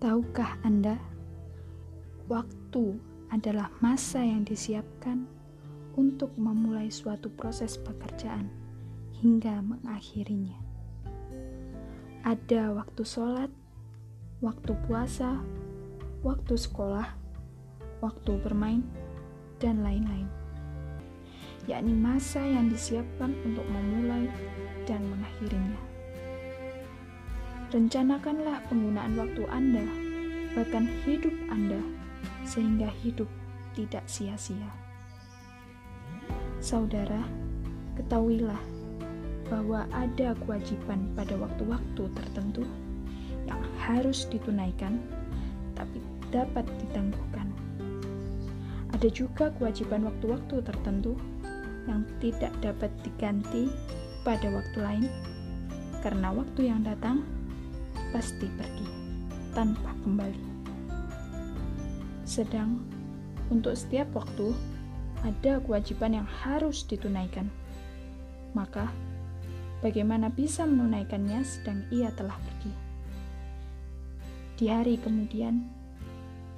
Tahukah Anda, waktu adalah masa yang disiapkan untuk memulai suatu proses pekerjaan hingga mengakhirinya. Ada waktu sholat, waktu puasa, waktu sekolah, waktu bermain, dan lain-lain, yakni masa yang disiapkan untuk memulai dan mengakhirinya. Rencanakanlah penggunaan waktu Anda, bahkan hidup Anda, sehingga hidup tidak sia-sia. Saudara, ketahuilah bahwa ada kewajiban pada waktu-waktu tertentu yang harus ditunaikan, tapi dapat ditangguhkan. Ada juga kewajiban waktu-waktu tertentu yang tidak dapat diganti pada waktu lain, karena waktu yang datang pasti pergi tanpa kembali. Sedang untuk setiap waktu ada kewajiban yang harus ditunaikan. Maka, bagaimana bisa menunaikannya sedang ia telah pergi? Di hari kemudian,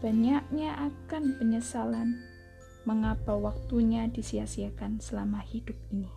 banyaknya akan penyesalan mengapa waktunya disia-siakan selama hidup ini.